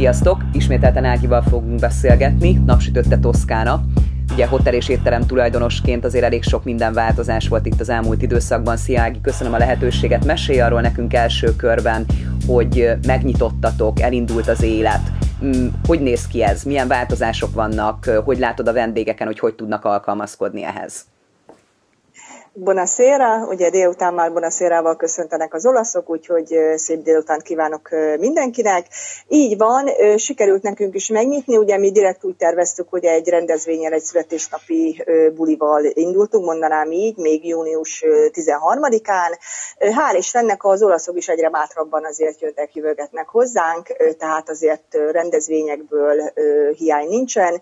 Sziasztok! Ismételten Ágival fogunk beszélgetni, napsütötte Toszkána. Ugye hotel és étterem tulajdonosként azért elég sok minden változás volt itt az elmúlt időszakban. Szia Ági, köszönöm a lehetőséget. Mesélj arról nekünk első körben, hogy megnyitottatok, elindult az élet. Mm, hogy néz ki ez? Milyen változások vannak? Hogy látod a vendégeken, hogy hogy tudnak alkalmazkodni ehhez? Bonasera, ugye délután már Bonasérával köszöntenek az olaszok, úgyhogy szép délután kívánok mindenkinek. Így van, sikerült nekünk is megnyitni, ugye mi direkt úgy terveztük, hogy egy rendezvényen, egy születésnapi bulival indultunk, mondanám így, még június 13-án. Hál' Istennek az olaszok is egyre bátrabban azért jöttek, jövögetnek hozzánk, tehát azért rendezvényekből hiány nincsen.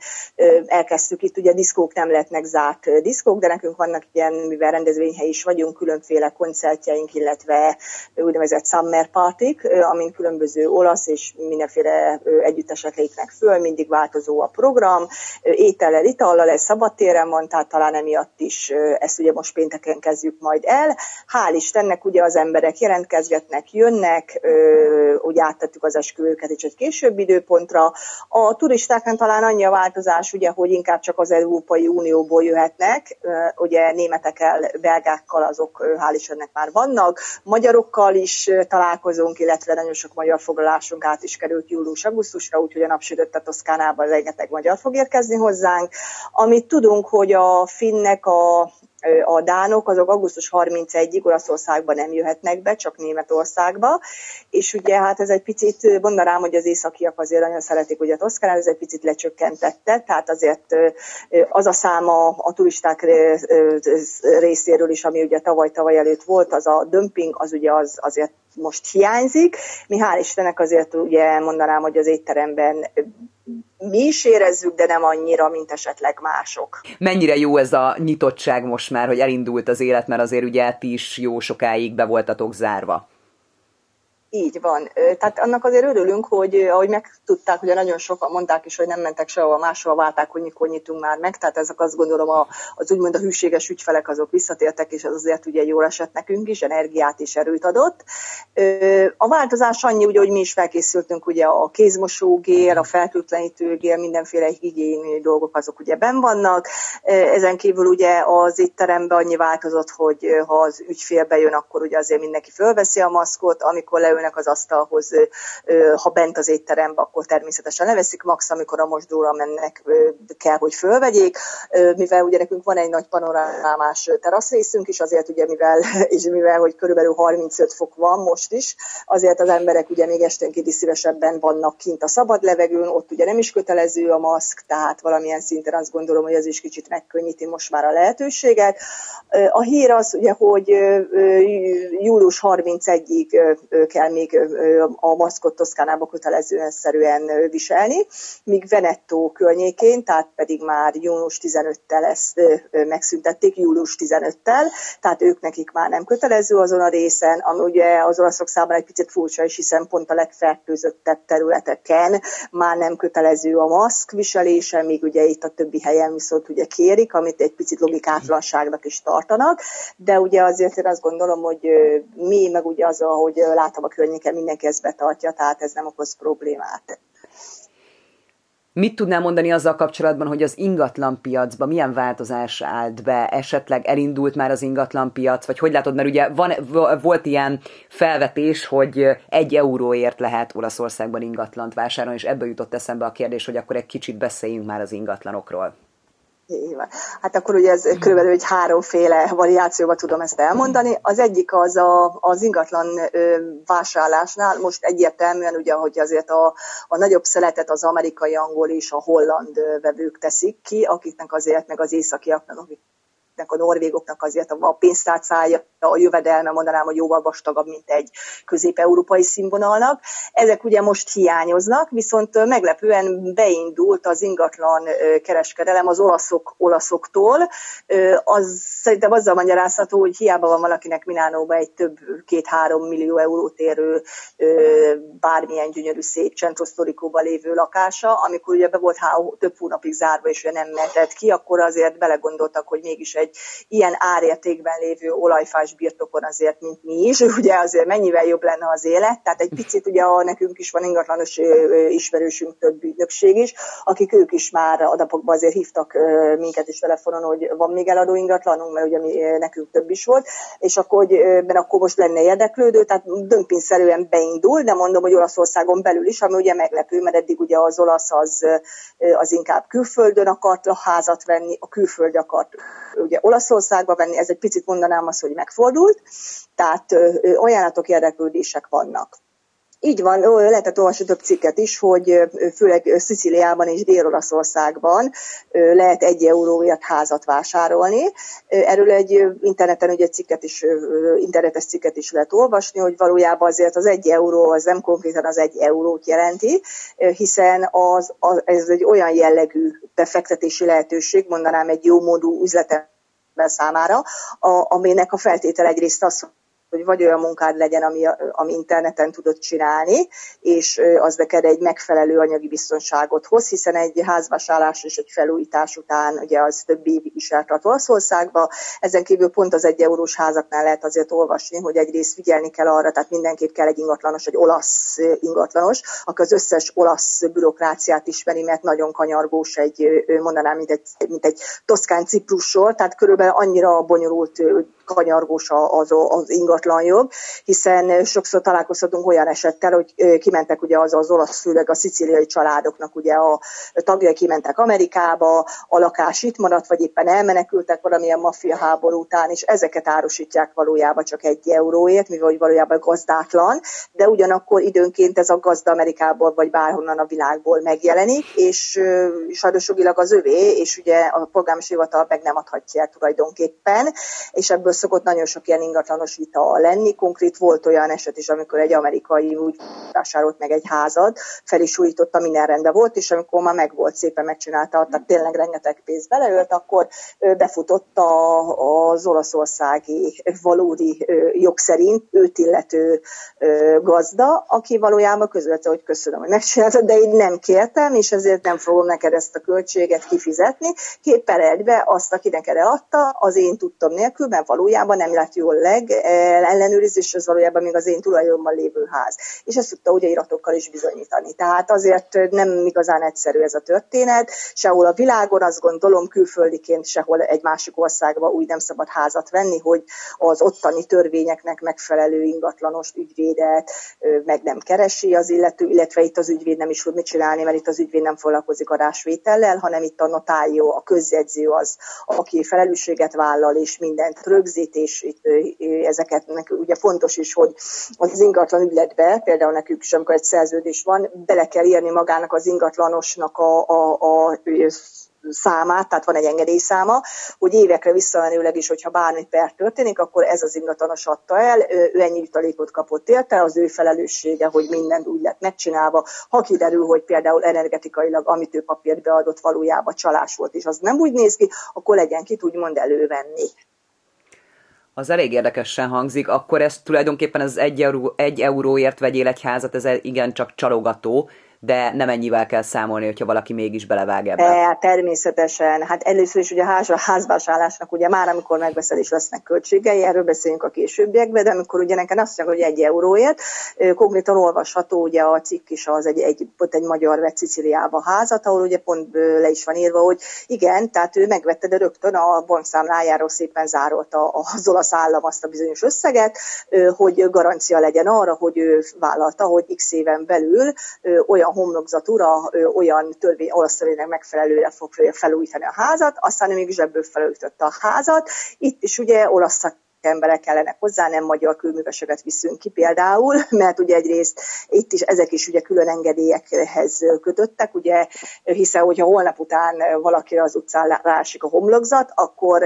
Elkezdtük itt, ugye diszkók nem lehetnek zárt diszkók, de nekünk vannak ilyen, mivel rendezvényhely is vagyunk, különféle koncertjeink, illetve úgynevezett summer partik, amin különböző olasz és mindenféle együttesek lépnek föl, mindig változó a program, étellel, itallal, ez szabadtéren van, tehát talán emiatt is ezt ugye most pénteken kezdjük majd el. Hál' Istennek ugye az emberek jelentkezgetnek, jönnek, úgy áttettük az esküvőket is egy később időpontra. A turistáknál talán annyi a változás, ugye, hogy inkább csak az Európai Unióból jöhetnek, ugye németekkel belgákkal azok hál' Istennek már vannak, magyarokkal is találkozunk, illetve nagyon sok magyar foglalásunk át is került július-augusztusra, úgyhogy a napsütött a Toszkánában rengeteg magyar fog érkezni hozzánk. Amit tudunk, hogy a finnek a a dánok azok augusztus 31-ig Olaszországba nem jöhetnek be, csak Németországba, és ugye hát ez egy picit, mondanám, hogy az északiak azért nagyon szeretik ugye Toszkánát, ez egy picit lecsökkentette, tehát azért az a száma a turisták részéről is, ami ugye tavaly-tavaly előtt volt, az a dömping, az ugye az azért most hiányzik. Mi hál' Istennek azért ugye mondanám, hogy az étteremben mi is érezzük, de nem annyira, mint esetleg mások. Mennyire jó ez a nyitottság most már, hogy elindult az élet, mert azért ugye ti is jó sokáig be voltatok zárva. Így van. Tehát annak azért örülünk, hogy ahogy megtudták, ugye nagyon sokan mondták is, hogy nem mentek sehova máshova, válták, hogy mikor nyitunk már meg, tehát ezek azt gondolom az úgymond a hűséges ügyfelek azok visszatértek, és az azért ugye jól esett nekünk is, energiát és erőt adott. A változás annyi, ugye, hogy mi is felkészültünk ugye a kézmosógér, a fertőtlenítőgér, mindenféle higiéni dolgok azok ugye ben vannak. Ezen kívül ugye az étteremben annyi változott, hogy ha az ügyfél bejön, akkor ugye azért mindenki fölveszi a maszkot, amikor leül leülnek az asztalhoz, ha bent az étterembe, akkor természetesen leveszik, max amikor a mosdóra mennek, kell, hogy fölvegyék, mivel ugye nekünk van egy nagy panorámás teraszrészünk is, azért ugye mivel, és mivel, hogy körülbelül 35 fok van most is, azért az emberek ugye még esténként is szívesebben vannak kint a szabad levegőn, ott ugye nem is kötelező a maszk, tehát valamilyen szinten azt gondolom, hogy ez is kicsit megkönnyíti most már a lehetőséget. A hír az ugye, hogy július 31-ig kell kell még a maszkot Toszkánába kötelezően szerűen viselni, míg Venettó környékén, tehát pedig már június 15-tel ezt megszüntették, július 15-tel, tehát ők nekik már nem kötelező azon a részen, ami ugye az olaszok számára egy picit furcsa is, hiszen pont a legfertőzöttebb területeken már nem kötelező a maszk viselése, míg ugye itt a többi helyen viszont ugye kérik, amit egy picit logikátlanságnak is tartanak, de ugye azért én azt gondolom, hogy mi, meg ugye az, ahogy látom a környéken mindenki ezt betartja, tehát ez nem okoz problémát. Mit tudnál mondani azzal kapcsolatban, hogy az ingatlan piacban milyen változás állt be? Esetleg elindult már az ingatlan piac, vagy hogy látod, mert ugye van, volt ilyen felvetés, hogy egy euróért lehet Olaszországban ingatlant vásárolni, és ebből jutott eszembe a kérdés, hogy akkor egy kicsit beszéljünk már az ingatlanokról. Hát akkor ugye ez körülbelül egy háromféle variációban tudom ezt elmondani. Az egyik az a, az ingatlan vásárlásnál, most egyértelműen ugye, hogy azért a, a nagyobb szeletet az amerikai, angol és a holland vevők teszik ki, akiknek azért, meg az északiaknak, akik a norvégoknak azért a pénztárcája, a jövedelme mondanám, hogy jóval vastagabb, mint egy közép-európai színvonalnak. Ezek ugye most hiányoznak, viszont meglepően beindult az ingatlan kereskedelem az olaszok olaszoktól. Az szerintem azzal magyarázható, hogy hiába van valakinek Milánóban egy több két-három millió eurót érő bármilyen gyönyörű szép centrosztorikóban lévő lakása, amikor ugye be volt há- több hónapig zárva, és ugye nem mehetett ki, akkor azért belegondoltak, hogy mégis egy egy ilyen árértékben lévő olajfás birtokon azért, mint mi is, ugye azért mennyivel jobb lenne az élet, tehát egy picit ugye a, nekünk is van ingatlanos ismerősünk több ügynökség is, akik ők is már a napokban azért hívtak minket is telefonon, hogy van még eladó ingatlanunk, mert ugye mi, nekünk több is volt, és akkor, hogy, mert akkor most lenne érdeklődő, tehát dömpingszerűen beindul, de mondom, hogy Olaszországon belül is, ami ugye meglepő, mert eddig ugye az olasz az, az inkább külföldön akart a házat venni, a külföld akart ugye Olaszországba venni, ez egy picit mondanám azt, hogy megfordult, tehát ajánlatok, érdeklődések vannak. Így van, lehetett olvasni több cikket is, hogy főleg Sziciliában és Dél-Olaszországban lehet egy euróért házat vásárolni. Erről egy interneten ugye cikket is, internetes cikket is lehet olvasni, hogy valójában azért az egy euró az nem konkrétan az egy eurót jelenti, hiszen az, az, ez egy olyan jellegű befektetési lehetőség, mondanám egy jó módú üzletem számára, a, aminek a feltétel egyrészt az, hogy vagy olyan munkád legyen, ami, ami interneten tudod csinálni, és az neked egy megfelelő anyagi biztonságot hoz, hiszen egy házvásárlás és egy felújítás után ugye az több évig is eltart Olaszországba. Ezen kívül pont az egy eurós házaknál lehet azért olvasni, hogy egyrészt figyelni kell arra, tehát mindenképp kell egy ingatlanos, egy olasz ingatlanos, aki az összes olasz bürokráciát ismeri, mert nagyon kanyargós egy, mondanám, mint egy, mint egy toszkán ciprusról, tehát körülbelül annyira bonyolult kanyargós az, az ingatlanjog, hiszen sokszor találkozhatunk olyan esettel, hogy kimentek ugye az az olasz, főleg a szicíliai családoknak ugye a tagjai kimentek Amerikába, a lakás itt maradt, vagy éppen elmenekültek valamilyen maffia háború után, és ezeket árusítják valójában csak egy euróért, mivel valójában gazdátlan, de ugyanakkor időnként ez a gazda Amerikából vagy bárhonnan a világból megjelenik, és sajnos az övé, és ugye a polgármesti hivatal meg nem adhatja tulajdonképpen, és ebből szokott nagyon sok ilyen ingatlanos vita lenni. Konkrét volt olyan eset is, amikor egy amerikai úgy vásárolt meg egy házad, fel is újította, minden rendben volt, és amikor már meg volt, szépen megcsinálta, tehát tényleg rengeteg pénz beleölt, akkor befutott az olaszországi valódi jog szerint őt illető gazda, aki valójában közölte, hogy köszönöm, hogy megcsináltad, de én nem kértem, és ezért nem fogom neked ezt a költséget kifizetni. Két per egybe azt, aki neked eladta, az én tudtam nélkül, mert valójában valójában nem lett jól leg, ellenőrizés, az valójában még az én tulajdonban lévő ház. És ezt tudta ugye iratokkal is bizonyítani. Tehát azért nem igazán egyszerű ez a történet. Sehol a világon azt gondolom külföldiként sehol egy másik országba úgy nem szabad házat venni, hogy az ottani törvényeknek megfelelő ingatlanos ügyvédet meg nem keresi az illető, illetve itt az ügyvéd nem is tud mit csinálni, mert itt az ügyvéd nem foglalkozik adásvétellel, hanem itt a notárió, a közjegyző az, aki felelősséget vállal és mindent rögzít, rögzítés, ezeket ugye fontos is, hogy az ingatlan ügyletbe, például nekünk is, amikor egy szerződés van, bele kell írni magának az ingatlanosnak a, a, a számát, tehát van egy engedélyszáma, hogy évekre visszamenőleg is, hogyha bármi per történik, akkor ez az ingatlanos adta el, ő ennyi jutalékot kapott érte, az ő felelőssége, hogy mindent úgy lett megcsinálva. Ha kiderül, hogy például energetikailag, amit ő papírt beadott, valójában csalás volt, és az nem úgy néz ki, akkor legyen ki úgymond elővenni az elég érdekesen hangzik, akkor ez tulajdonképpen az egy, euró, egy euróért vegyél egy házat, ez igen csak csalogató, de nem ennyivel kell számolni, hogyha valaki mégis belevág ebbe. E, természetesen. Hát először is ugye a ház, házvásárlásnak ugye már amikor megveszel is lesznek költségei, erről beszélünk a későbbiekben, de amikor ugye nekem azt mondják, hogy egy euróért, konkrétan olvasható ugye a cikk is az egy, egy, pont egy magyar vett Sziciliába házat, ahol ugye pont le is van írva, hogy igen, tehát ő megvette, de rögtön a bankszámlájáról szépen zárolta az olasz állam azt a bizonyos összeget, hogy garancia legyen arra, hogy ő vállalta, hogy x éven belül olyan olyan homlokzatúra, olyan törvény, olasz törvénynek megfelelőre fog felújítani a házat, aztán még zsebből felújította a házat. Itt is ugye olasz emberek kellenek hozzá, nem magyar külműveseket viszünk ki például, mert ugye egyrészt itt is ezek is ugye külön engedélyekhez kötöttek, ugye, hiszen hogyha holnap után valaki az utcán rásik a homlokzat, akkor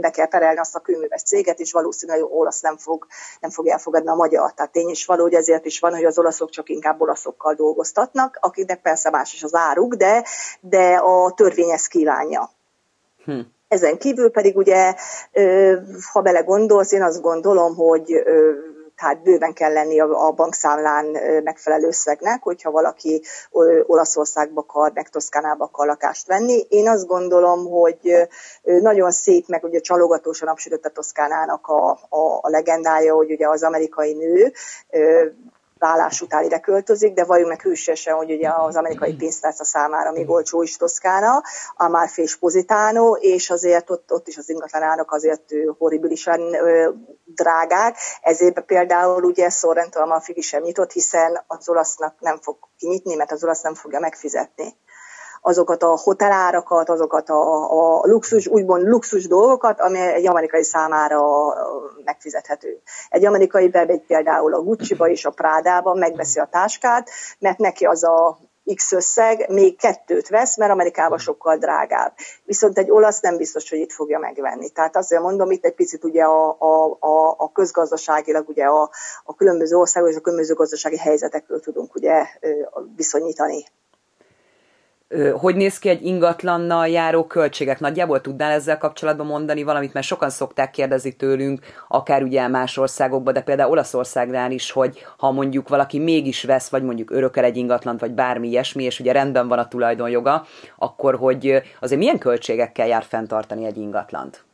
be kell perelni azt a külműves céget, és valószínűleg olasz nem fog, nem fog elfogadni a magyar. Tehát tény is való, hogy ezért is van, hogy az olaszok csak inkább olaszokkal dolgoztatnak, akiknek persze más is az áruk, de, de a törvény ezt kívánja. Hm. Ezen kívül pedig ugye, ha belegondolsz, én azt gondolom, hogy tehát bőven kell lenni a, a bankszámlán megfelelő összegnek, hogyha valaki Olaszországba akar, meg Toszkánába akar lakást venni. Én azt gondolom, hogy nagyon szép, meg ugye csalogatósan napsütött a Toszkánának a, a, a legendája, hogy ugye az amerikai nő vállás után ide költözik, de valljuk meg hűségesen, hogy ugye az amerikai pénztárca számára még olcsó is Toszkána, a Márfé és Pozitánó, és azért ott, ott is az ingatlanárak azért horribilisan drágák, ezért például ugye Sorrento Amalfi sem nyitott, hiszen az olasznak nem fog kinyitni, mert az olasz nem fogja megfizetni azokat a hotelárakat, azokat a, a luxus, úgymond luxus dolgokat, ami egy amerikai számára megfizethető. Egy amerikai bemegy például a Gucci-ba és a Prádába, megveszi a táskát, mert neki az a X összeg, még kettőt vesz, mert Amerikában sokkal drágább. Viszont egy olasz nem biztos, hogy itt fogja megvenni. Tehát azért mondom, itt egy picit ugye a, a, a, a közgazdaságilag ugye a, a különböző országok és a különböző gazdasági helyzetekről tudunk ugye viszonyítani hogy néz ki egy ingatlannal járó költségek? Nagyjából tudnál ezzel kapcsolatban mondani valamit, mert sokan szokták kérdezni tőlünk, akár ugye más országokban, de például Olaszországnál is, hogy ha mondjuk valaki mégis vesz, vagy mondjuk örökel egy ingatlant, vagy bármi ilyesmi, és ugye rendben van a tulajdonjoga, akkor hogy azért milyen költségekkel jár fenntartani egy ingatlant?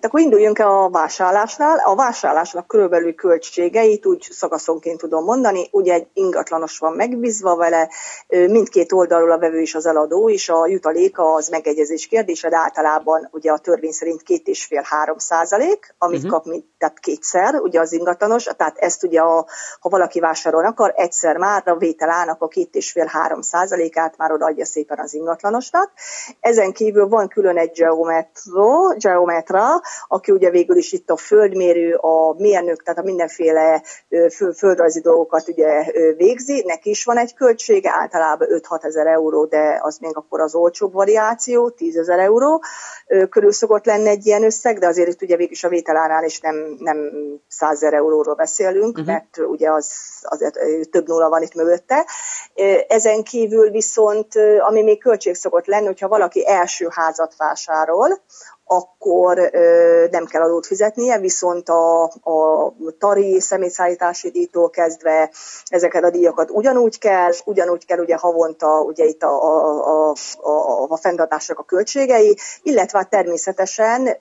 Hát akkor induljunk el a vásárlásnál. A vásárlásnak körülbelül költségeit úgy szakaszonként tudom mondani. Ugye egy ingatlanos van megbízva vele, mindkét oldalról a vevő és az eladó, és a jutaléka az megegyezés kérdése, de általában ugye a törvény szerint két és fél három százalék, amit uh-huh. kap mint, tehát kétszer, ugye az ingatlanos, tehát ezt ugye a, ha valaki vásárol akar, egyszer már a vételának a két és fél három százalékát már odaadja szépen az ingatlanosnak. Ezen kívül van külön egy geometro, geometra, aki ugye végül is itt a földmérő, a mérnök, tehát a mindenféle földrajzi dolgokat ugye végzi, neki is van egy költsége, általában 5-6 ezer euró, de az még akkor az olcsóbb variáció, 10 ezer euró körül szokott lenni egy ilyen összeg, de azért itt ugye végül is a vételárnál is nem, nem 100 ezer euróról beszélünk, uh-huh. mert ugye az azért több nulla van itt mögötte. Ezen kívül viszont, ami még költség szokott lenni, hogyha valaki első házat vásárol, akkor nem kell adót fizetnie, viszont a, a tari személyszállítási díjtól kezdve ezeket a díjakat ugyanúgy kell, ugyanúgy kell ugye havonta ugye itt a, a, a, a, a fenntartások a költségei, illetve hát természetesen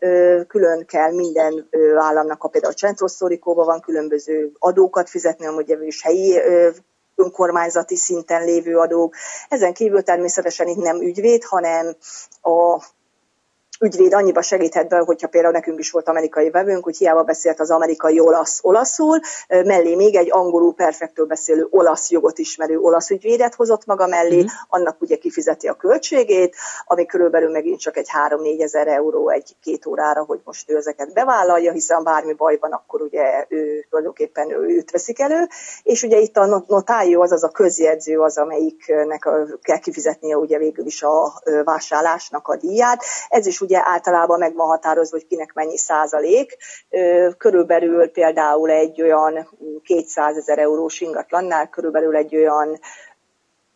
külön kell minden államnak, a például Centrosztorikóban van különböző adókat fizetni, amúgy is helyi önkormányzati szinten lévő adók. Ezen kívül természetesen itt nem ügyvéd, hanem a ügyvéd annyiba segíthet be, hogyha például nekünk is volt amerikai vevőnk, hogy hiába beszélt az amerikai olasz olaszul, mellé még egy angolul perfektől beszélő olasz jogot ismerő olasz ügyvédet hozott maga mellé, mm. annak ugye kifizeti a költségét, ami körülbelül megint csak egy 3-4 ezer euró egy-két órára, hogy most ő ezeket bevállalja, hiszen bármi baj van, akkor ugye ő tulajdonképpen ő, őt veszik elő, és ugye itt a notárió, az az a közjegyző az, amelyiknek kell kifizetnie ugye végül is a vásárlásnak a díját. Ez is ugye általában meg van határozva, hogy kinek mennyi százalék. Körülbelül például egy olyan 200 ezer eurós ingatlannál körülbelül egy olyan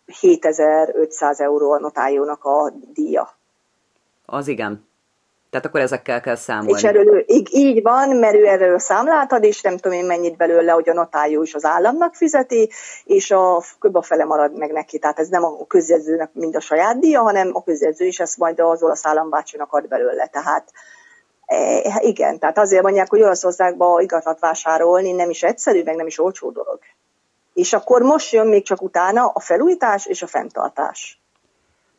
7500 euró a notájónak a díja. Az igen. Tehát akkor ezekkel kell számolni. És erről, így, így van, mert ő erről számlát ad, és nem tudom én mennyit belőle, hogy a notájú is az államnak fizeti, és a köba fele marad meg neki. Tehát ez nem a közjegyzőnek mind a saját díja, hanem a közjegyző is ezt majd az olasz állambácsinak ad belőle. Tehát e, igen, tehát azért mondják, hogy Olaszországba igazat vásárolni nem is egyszerű, meg nem is olcsó dolog. És akkor most jön még csak utána a felújítás és a fenntartás.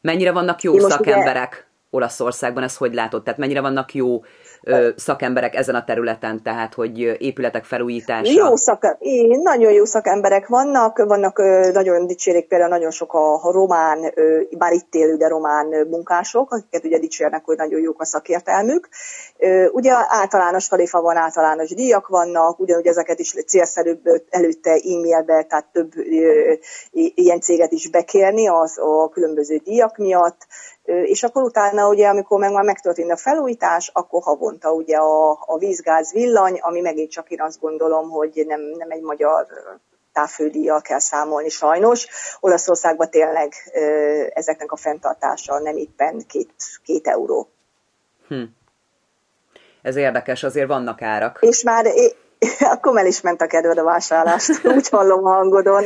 Mennyire vannak jó szakemberek? Ugye, Olaszországban, ez hogy látod? Tehát mennyire vannak jó ö, szakemberek ezen a területen, tehát hogy épületek felújítása? Jó szak, nagyon jó szakemberek vannak, vannak ö, nagyon dicsérik például nagyon sok a, román, ö, bár itt élő, de román munkások, akiket ugye dicsérnek, hogy nagyon jók a szakértelmük. Ö, ugye általános tarifa van, általános díjak vannak, ugyanúgy ezeket is célszerűbb előtte e-mailbe, tehát több ö, ilyen céget is bekérni az a különböző díjak miatt és akkor utána ugye, amikor meg már megtörtént a felújítás, akkor havonta ugye a, a vízgáz villany, ami megint csak én azt gondolom, hogy nem, nem egy magyar távfődíjjal kell számolni sajnos. Olaszországban tényleg ezeknek a fenntartása nem éppen két, két euró. Hm. Ez érdekes, azért vannak árak. És már akkor el is ment a kedved a vásárlást, úgy hallom a hangodon.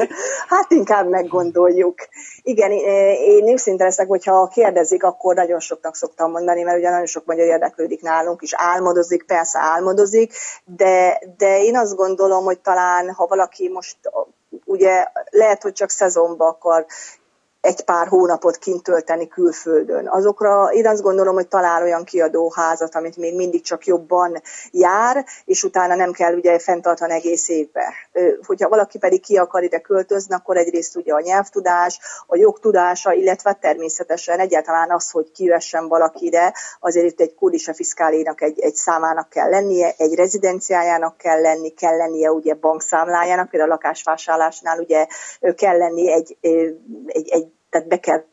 Hát inkább meggondoljuk. Igen, én őszinte leszek, hogyha kérdezik, akkor nagyon soknak szoktam mondani, mert ugye nagyon sok magyar érdeklődik nálunk, és álmodozik, persze álmodozik, de, de én azt gondolom, hogy talán, ha valaki most ugye lehet, hogy csak szezonba akar egy pár hónapot kint tölteni külföldön. Azokra én azt gondolom, hogy talál olyan kiadóházat, amit még mindig csak jobban jár, és utána nem kell ugye fenntartani egész évbe. Hogyha valaki pedig ki akar ide költözni, akkor egyrészt ugye a nyelvtudás, a jogtudása, illetve természetesen egyáltalán az, hogy kivessen valaki ide, azért itt egy kódisa fiskálénak egy, egy számának kell lennie, egy rezidenciájának kell lenni, kell lennie ugye bankszámlájának, például a lakásvásárlásnál ugye kell lenni egy, egy, egy tehát be kell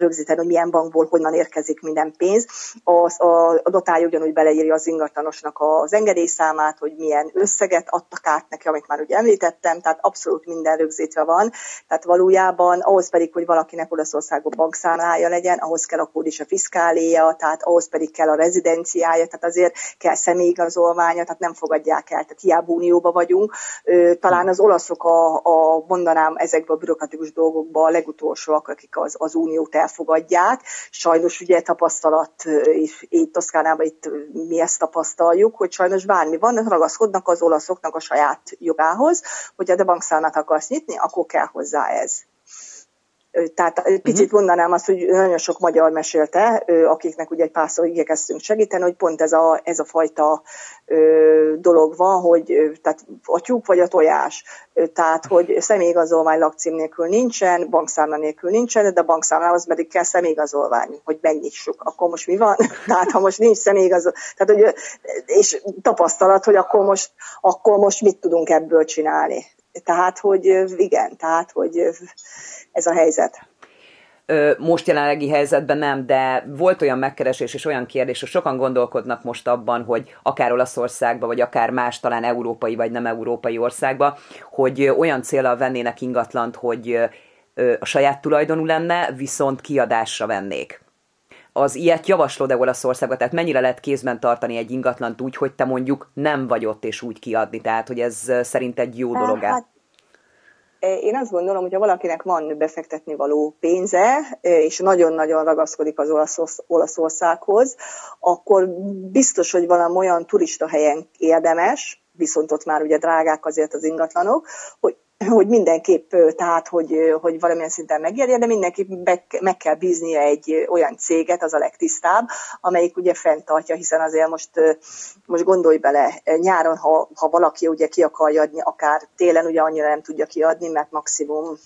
rögzíteni, hogy milyen bankból honnan érkezik minden pénz. Az, a, a dotálja ugyanúgy beleírja az ingatlanosnak az engedélyszámát, hogy milyen összeget adtak át neki, amit már ugye említettem, tehát abszolút minden rögzítve van. Tehát valójában ahhoz pedig, hogy valakinek Olaszországban bankszámlája legyen, ahhoz kell akkor is a fiskáléja, tehát ahhoz pedig kell a rezidenciája, tehát azért kell személyigazolványa, tehát nem fogadják el, tehát hiába unióba vagyunk. Talán az olaszok a, a mondanám ezekben a bürokratikus dolgokban a legutolsóak, akik az, az uniót el elfogadják. Sajnos ugye tapasztalat, és itt Toszkánában itt mi ezt tapasztaljuk, hogy sajnos bármi van, ragaszkodnak az olaszoknak a saját jogához, hogy a de bankszámát akarsz nyitni, akkor kell hozzá ez. Tehát egy picit mondanám azt, hogy nagyon sok magyar mesélte, akiknek ugye egy párszor igyekeztünk segíteni, hogy pont ez a, ez a fajta dolog van, hogy tehát a tyúk vagy a tojás, tehát hogy személyigazolvány lakcím nélkül nincsen, bankszámla nélkül nincsen, de a bankszámlához pedig kell személyigazolvány, hogy megnyissuk. Akkor most mi van? tehát ha most nincs személyigazolvány, tehát hogy, és tapasztalat, hogy akkor most, akkor most mit tudunk ebből csinálni. Tehát, hogy igen, tehát, hogy ez a helyzet most jelenlegi helyzetben nem, de volt olyan megkeresés és olyan kérdés, hogy sokan gondolkodnak most abban, hogy akár Olaszországba, vagy akár más, talán európai vagy nem európai országba, hogy olyan célral vennének ingatlant, hogy a saját tulajdonú lenne, viszont kiadásra vennék. Az ilyet javaslod-e Olaszországba? Tehát mennyire lehet kézben tartani egy ingatlant úgy, hogy te mondjuk nem vagy ott és úgy kiadni? Tehát, hogy ez szerint egy jó dolog-e? Hát én azt gondolom, hogy ha valakinek van befektetni való pénze, és nagyon-nagyon ragaszkodik az Olasz, Olaszországhoz, akkor biztos, hogy valami olyan turista helyen érdemes, viszont ott már ugye drágák azért az ingatlanok, hogy hogy mindenképp, tehát, hogy, hogy valamilyen szinten megérje, de mindenképp meg kell bíznia egy olyan céget, az a legtisztább, amelyik ugye fenntartja, hiszen azért most, most gondolj bele, nyáron, ha, ha valaki ugye ki akarja adni, akár télen ugye annyira nem tudja kiadni, mert maximum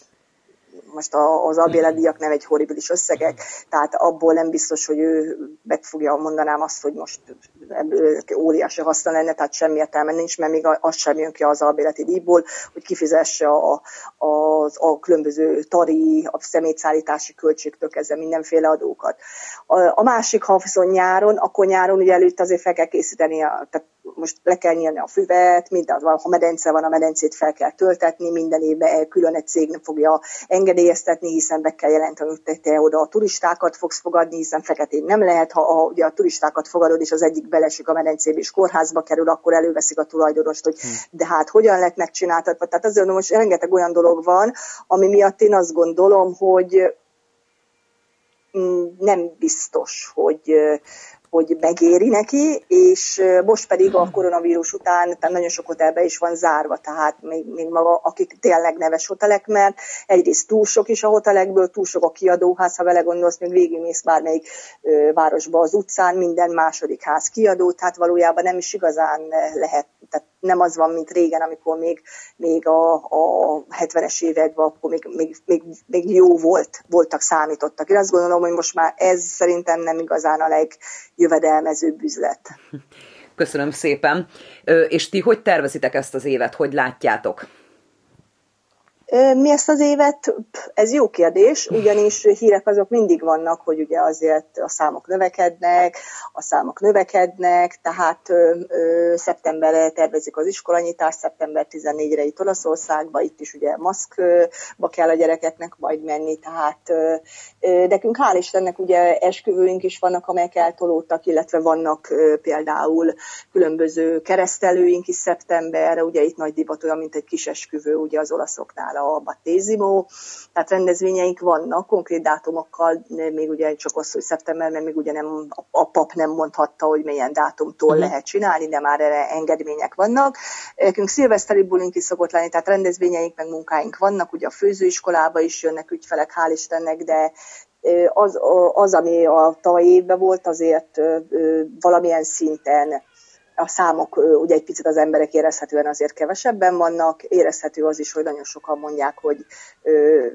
most az albéledíjak nem egy horribilis összegek, tehát abból nem biztos, hogy ő meg fogja mondanám azt, hogy most óriási haszna lenne, tehát semmi értelme nincs, mert még az sem jön ki az albéleti díjból, hogy kifizesse a, a, a különböző tari, a szemétszállítási költségtől kezdve mindenféle adókat. A, a másik, ha viszont nyáron, akkor nyáron ugye előtt azért fel kell készíteni, a, tehát most le kell nyílni a füvet, minden, ha medence van, a medencét fel kell töltetni, minden évben külön egy cég nem fogja engedélyeztetni, hiszen be kell jelenteni, hogy te oda a turistákat fogsz fogadni, hiszen feketén nem lehet, ha a, ugye a turistákat fogadod, és az egyik belesik a medencébe, és kórházba kerül, akkor előveszik a tulajdonost, hogy hm. de hát hogyan lett megcsináltatva. Tehát azért most rengeteg olyan dolog van, ami miatt én azt gondolom, hogy mm, nem biztos, hogy hogy megéri neki, és most pedig a koronavírus után nagyon sok hotelbe is van zárva, tehát még, még maga, akik tényleg neves hotelek, mert egyrészt túl sok is a hotelekből, túl sok a kiadóház, ha vele gondolsz, még végigmész bármelyik ö, városba az utcán, minden második ház kiadó, tehát valójában nem is igazán lehet, tehát nem az van, mint régen, amikor még, még a, a 70-es években, akkor még, még, még, még jó volt, voltak, számítottak. Én azt gondolom, hogy most már ez szerintem nem igazán a legjövedelmezőbb üzlet. Köszönöm szépen. És ti hogy tervezitek ezt az évet? Hogy látjátok? Mi ezt az évet, ez jó kérdés, ugyanis hírek azok mindig vannak, hogy ugye azért a számok növekednek, a számok növekednek, tehát szeptemberre tervezik az iskolanyitást, szeptember 14-re itt Olaszországba, itt is ugye maszkba kell a gyerekeknek majd menni, tehát ö, ö, nekünk hál' Istennek ugye esküvőink is vannak, amelyek eltolódtak, illetve vannak például különböző keresztelőink is szeptemberre, ugye itt nagy divat olyan, mint egy kis esküvő ugye az olaszoknál a Battésimo, tehát rendezvényeink vannak, konkrét dátumokkal, még ugye csak az, hogy szeptember, mert még ugye nem, a pap nem mondhatta, hogy milyen dátumtól uh-huh. lehet csinálni, de már erre engedmények vannak. Nekünk szilveszteri bulink is szokott lenni, tehát rendezvényeink, meg munkáink vannak, ugye a főzőiskolába is jönnek ügyfelek, hál' Istennek, de az, az, ami a tavalyi évben volt, azért valamilyen szinten a számok ugye egy picit az emberek érezhetően azért kevesebben vannak, érezhető az is, hogy nagyon sokan mondják, hogy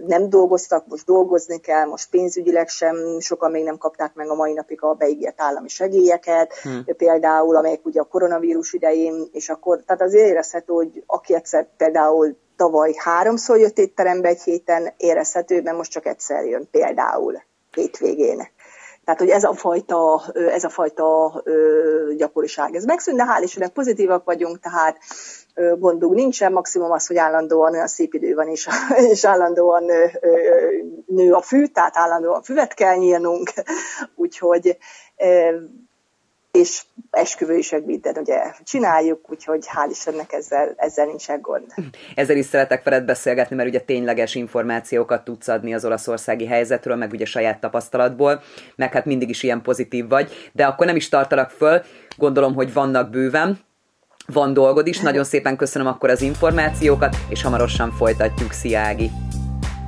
nem dolgoztak, most dolgozni kell, most pénzügyileg sem, sokan még nem kapták meg a mai napig a beígért állami segélyeket, hmm. például, amelyek ugye a koronavírus idején, és akkor, tehát azért érezhető, hogy aki egyszer például tavaly háromszor jött étterembe egy héten, érezhető, mert most csak egyszer jön például hétvégén. Tehát, hogy ez a fajta, ez a fajta gyakoriság. Ez megszűnt, de hál' Istennek pozitívak vagyunk, tehát gondunk nincsen, maximum az, hogy állandóan olyan szép idő van, és, és állandóan nő a fű, tehát állandóan füvet kell nyílnunk, úgyhogy és esküvő is minden ugye csináljuk, úgyhogy hál' Istennek ezzel, ezzel nincsen gond. Ezzel is szeretek veled beszélgetni, mert ugye tényleges információkat tudsz adni az olaszországi helyzetről, meg ugye saját tapasztalatból, meg hát mindig is ilyen pozitív vagy, de akkor nem is tartalak föl, gondolom, hogy vannak bőven, van dolgod is, nagyon szépen köszönöm akkor az információkat, és hamarosan folytatjuk, szia Ági!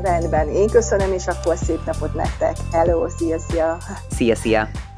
Rendben, én köszönöm, és akkor szép napot nektek! Hello, szia, szia! Szia, szia!